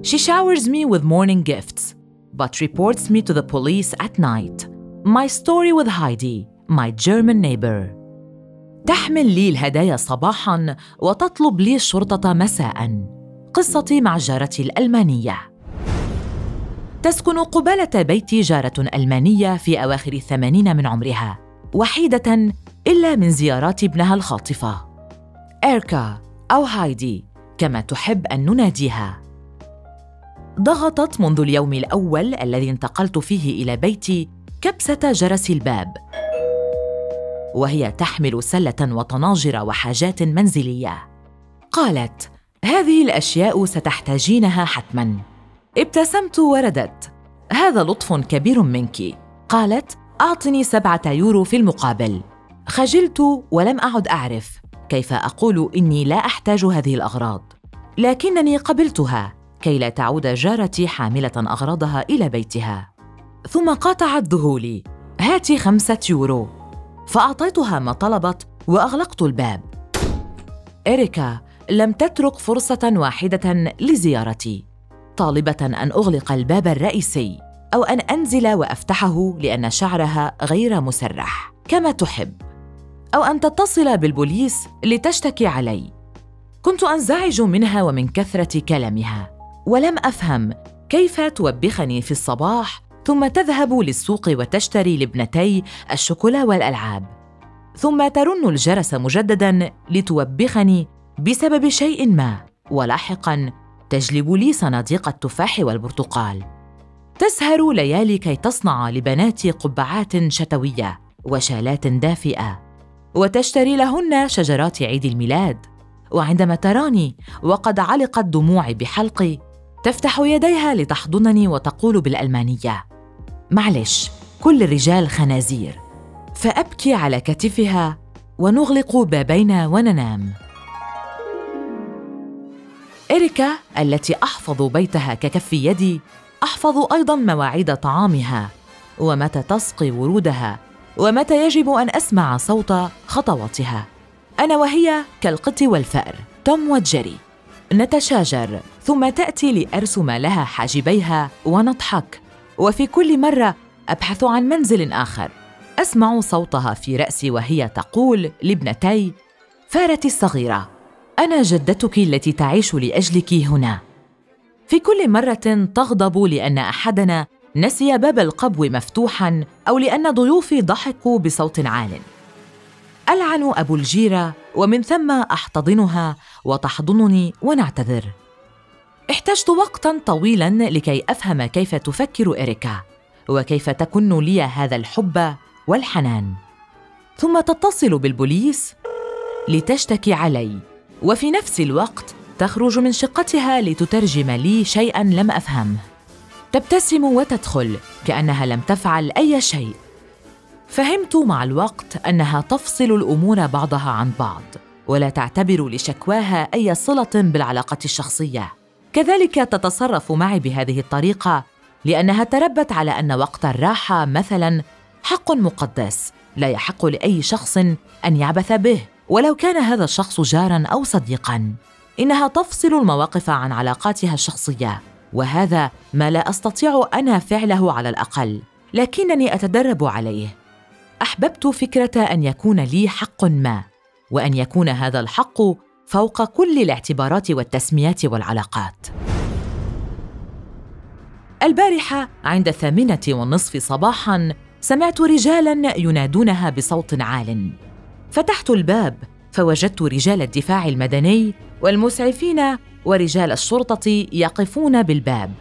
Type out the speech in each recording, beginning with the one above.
She showers me with morning gifts, but reports me to the police at night. My story with Heidi, my German neighbor. تحمل لي الهدايا صباحاً وتطلب لي الشرطة مساءً. قصتي مع جارتي الألمانية. تسكن قبالة بيتي جارة ألمانية في أواخر الثمانين من عمرها، وحيدة إلا من زيارات ابنها الخاطفة. إيركا أو هايدي كما تحب أن نناديها. ضغطت منذ اليوم الأول الذي انتقلت فيه إلى بيتي كبسة جرس الباب. وهي تحمل سلة وطناجر وحاجات منزلية. قالت هذه الأشياء ستحتاجينها حتماً. ابتسمت ورددت هذا لطف كبير منك. قالت أعطني سبعة يورو في المقابل. خجلت ولم أعد أعرف كيف أقول إني لا أحتاج هذه الأغراض لكنني قبلتها. كي لا تعود جارتي حاملة أغراضها إلى بيتها. ثم قاطعت ذهولي هاتي خمسة يورو. فأعطيتها ما طلبت وأغلقت الباب. إريكا لم تترك فرصة واحدة لزيارتي. طالبة أن أغلق الباب الرئيسي أو أن أنزل وأفتحه لأن شعرها غير مسرح كما تحب. أو أن تتصل بالبوليس لتشتكي علي. كنت أنزعج منها ومن كثرة كلامها. ولم أفهم كيف توبخني في الصباح ثم تذهب للسوق وتشتري لابنتي الشوكولا والألعاب. ثم ترن الجرس مجددا لتوبخني بسبب شيء ما ولاحقا تجلب لي صناديق التفاح والبرتقال. تسهر ليالي كي تصنع لبناتي قبعات شتوية وشالات دافئة وتشتري لهن شجرات عيد الميلاد. وعندما تراني وقد علقت دموعي بحلقي تفتح يديها لتحضنني وتقول بالألمانية. معلش كل الرجال خنازير. فأبكي على كتفها ونغلق بابينا وننام. إريكا التي أحفظ بيتها ككف يدي أحفظ أيضا مواعيد طعامها. ومتى تسقي ورودها؟ ومتى يجب أن أسمع صوت خطواتها؟ أنا وهي كالقط والفأر. توم وجيري. نتشاجر ثم تأتي لأرسم لها حاجبيها ونضحك. وفي كل مرة أبحث عن منزل آخر. أسمع صوتها في رأسي وهي تقول لابنتي فارتي الصغيرة أنا جدتك التي تعيش لأجلك هنا. في كل مرة تغضب لأن أحدنا نسي باب القبو مفتوحا أو لأن ضيوفي ضحكوا بصوت عال. ألعن أبو الجيرة ومن ثم أحتضنها وتحضنني ونعتذر. احتجت وقتا طويلا لكي أفهم كيف تفكر إريكا وكيف تكن لي هذا الحب والحنان. ثم تتصل بالبوليس لتشتكي علي وفي نفس الوقت تخرج من شقتها لتترجم لي شيئا لم أفهمه. تبتسم وتدخل كأنها لم تفعل أي شيء. فهمت مع الوقت أنها تفصل الأمور بعضها عن بعض ولا تعتبر لشكواها أي صلة بالعلاقة الشخصية. كذلك تتصرف معي بهذه الطريقة لأنها تربت على أن وقت الراحة مثلا حق مقدس لا يحق لأي شخص أن يعبث به ولو كان هذا الشخص جارا أو صديقا. إنها تفصل المواقف عن علاقاتها الشخصية وهذا ما لا أستطيع أنا فعله على الأقل لكنني أتدرب عليه. أحببت فكرة أن يكون لي حق ما وأن يكون هذا الحق فوق كل الاعتبارات والتسميات والعلاقات. البارحة عند الثامنة والنصف صباحا سمعت رجالا ينادونها بصوت عال. فتحت الباب فوجدت رجال الدفاع المدني والمسعفين ورجال الشرطة يقفون بالباب.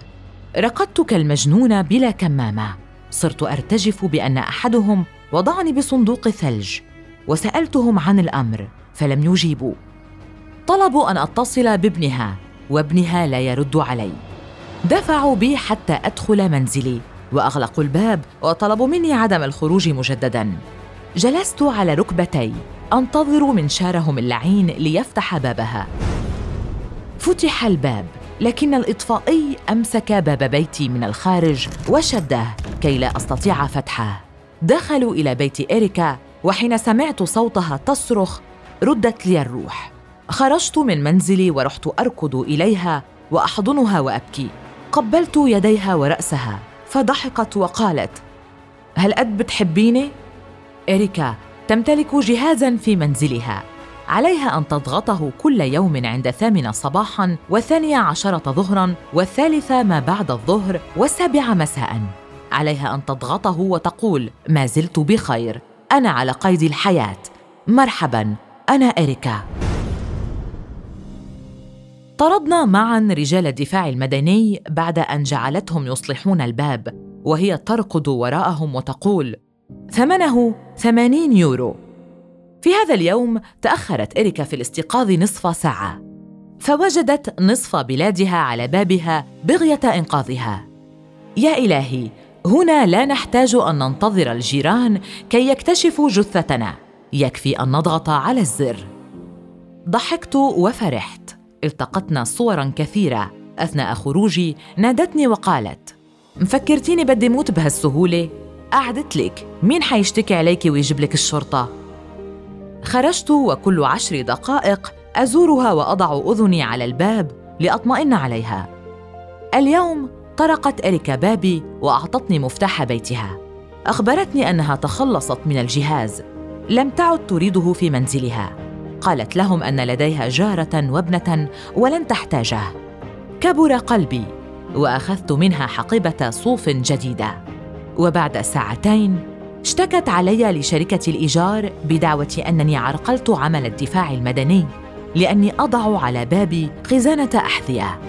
رقدت كالمجنونه بلا كمامة. صرت أرتجف بأن أحدهم وضعني بصندوق ثلج وسألتهم عن الأمر فلم يجيبوا. طلبوا أن أتصل بابنها وابنها لا يرد علي. دفعوا بي حتى أدخل منزلي وأغلقوا الباب وطلبوا مني عدم الخروج مجددا. جلست على ركبتي أنتظر منشارهم اللعين ليفتح بابها. فتح الباب لكن الإطفائي أمسك باب بيتي من الخارج وشده كي لا أستطيع فتحه. دخلوا إلى بيت اريكا وحين سمعت صوتها تصرخ ردت لي الروح. خرجت من منزلي ورحت أركض إليها وأحضنها وأبكي. قبلت يديها ورأسها فضحكت وقالت هل قد بتحبيني؟ اريكا تمتلك جهازا في منزلها. عليها أن تضغطه كل يوم عند الثامنة صباحاً والثانية عشرة ظهراً والثالثة ما بعد الظهر والسابعة مساءً. عليها أن تضغطه وتقول ما زلت بخير أنا على قيد الحياة. مرحباً أنا إريكا طردنا معا رجال الدفاع المدني بعد أن جعلتهم يصلحون الباب وهي تركض وراءهم وتقول ثمنه ثمانين يورو. في هذا اليوم تأخرت إريكا في الاستيقاظ نصف ساعة فوجدت نصف بلادها على بابها بغية إنقاذها. يا إلهي هنا لا نحتاج أن ننتظر الجيران كي يكتشفوا جثتنا. يكفي أن نضغط على الزر. ضحكت وفرحت. التقطنا صورا كثيرة. أثناء خروجي نادتني وقالت مفكرتيني بدي موت بهالسهولة؟ أعدت لك. مين حيشتكي عليك ويجيب لك الشرطة؟ خرجت وكل عشر دقائق أزورها وأضع أذني على الباب لأطمئن عليها. اليوم طرقت اريكا بابي وأعطتني مفتاح بيتها. أخبرتني أنها تخلصت من الجهاز. لم تعد تريده في منزلها. قالت لهم أن لديها جارة وابنة ولن تحتاجه. كبر قلبي وأخذت منها حقيبة صوف جديدة. وبعد ساعتين اشتكت علي لشركة الإيجار بدعوة أنني عرقلت عمل الدفاع المدني لأني أضع على بابي خزانة أحذية.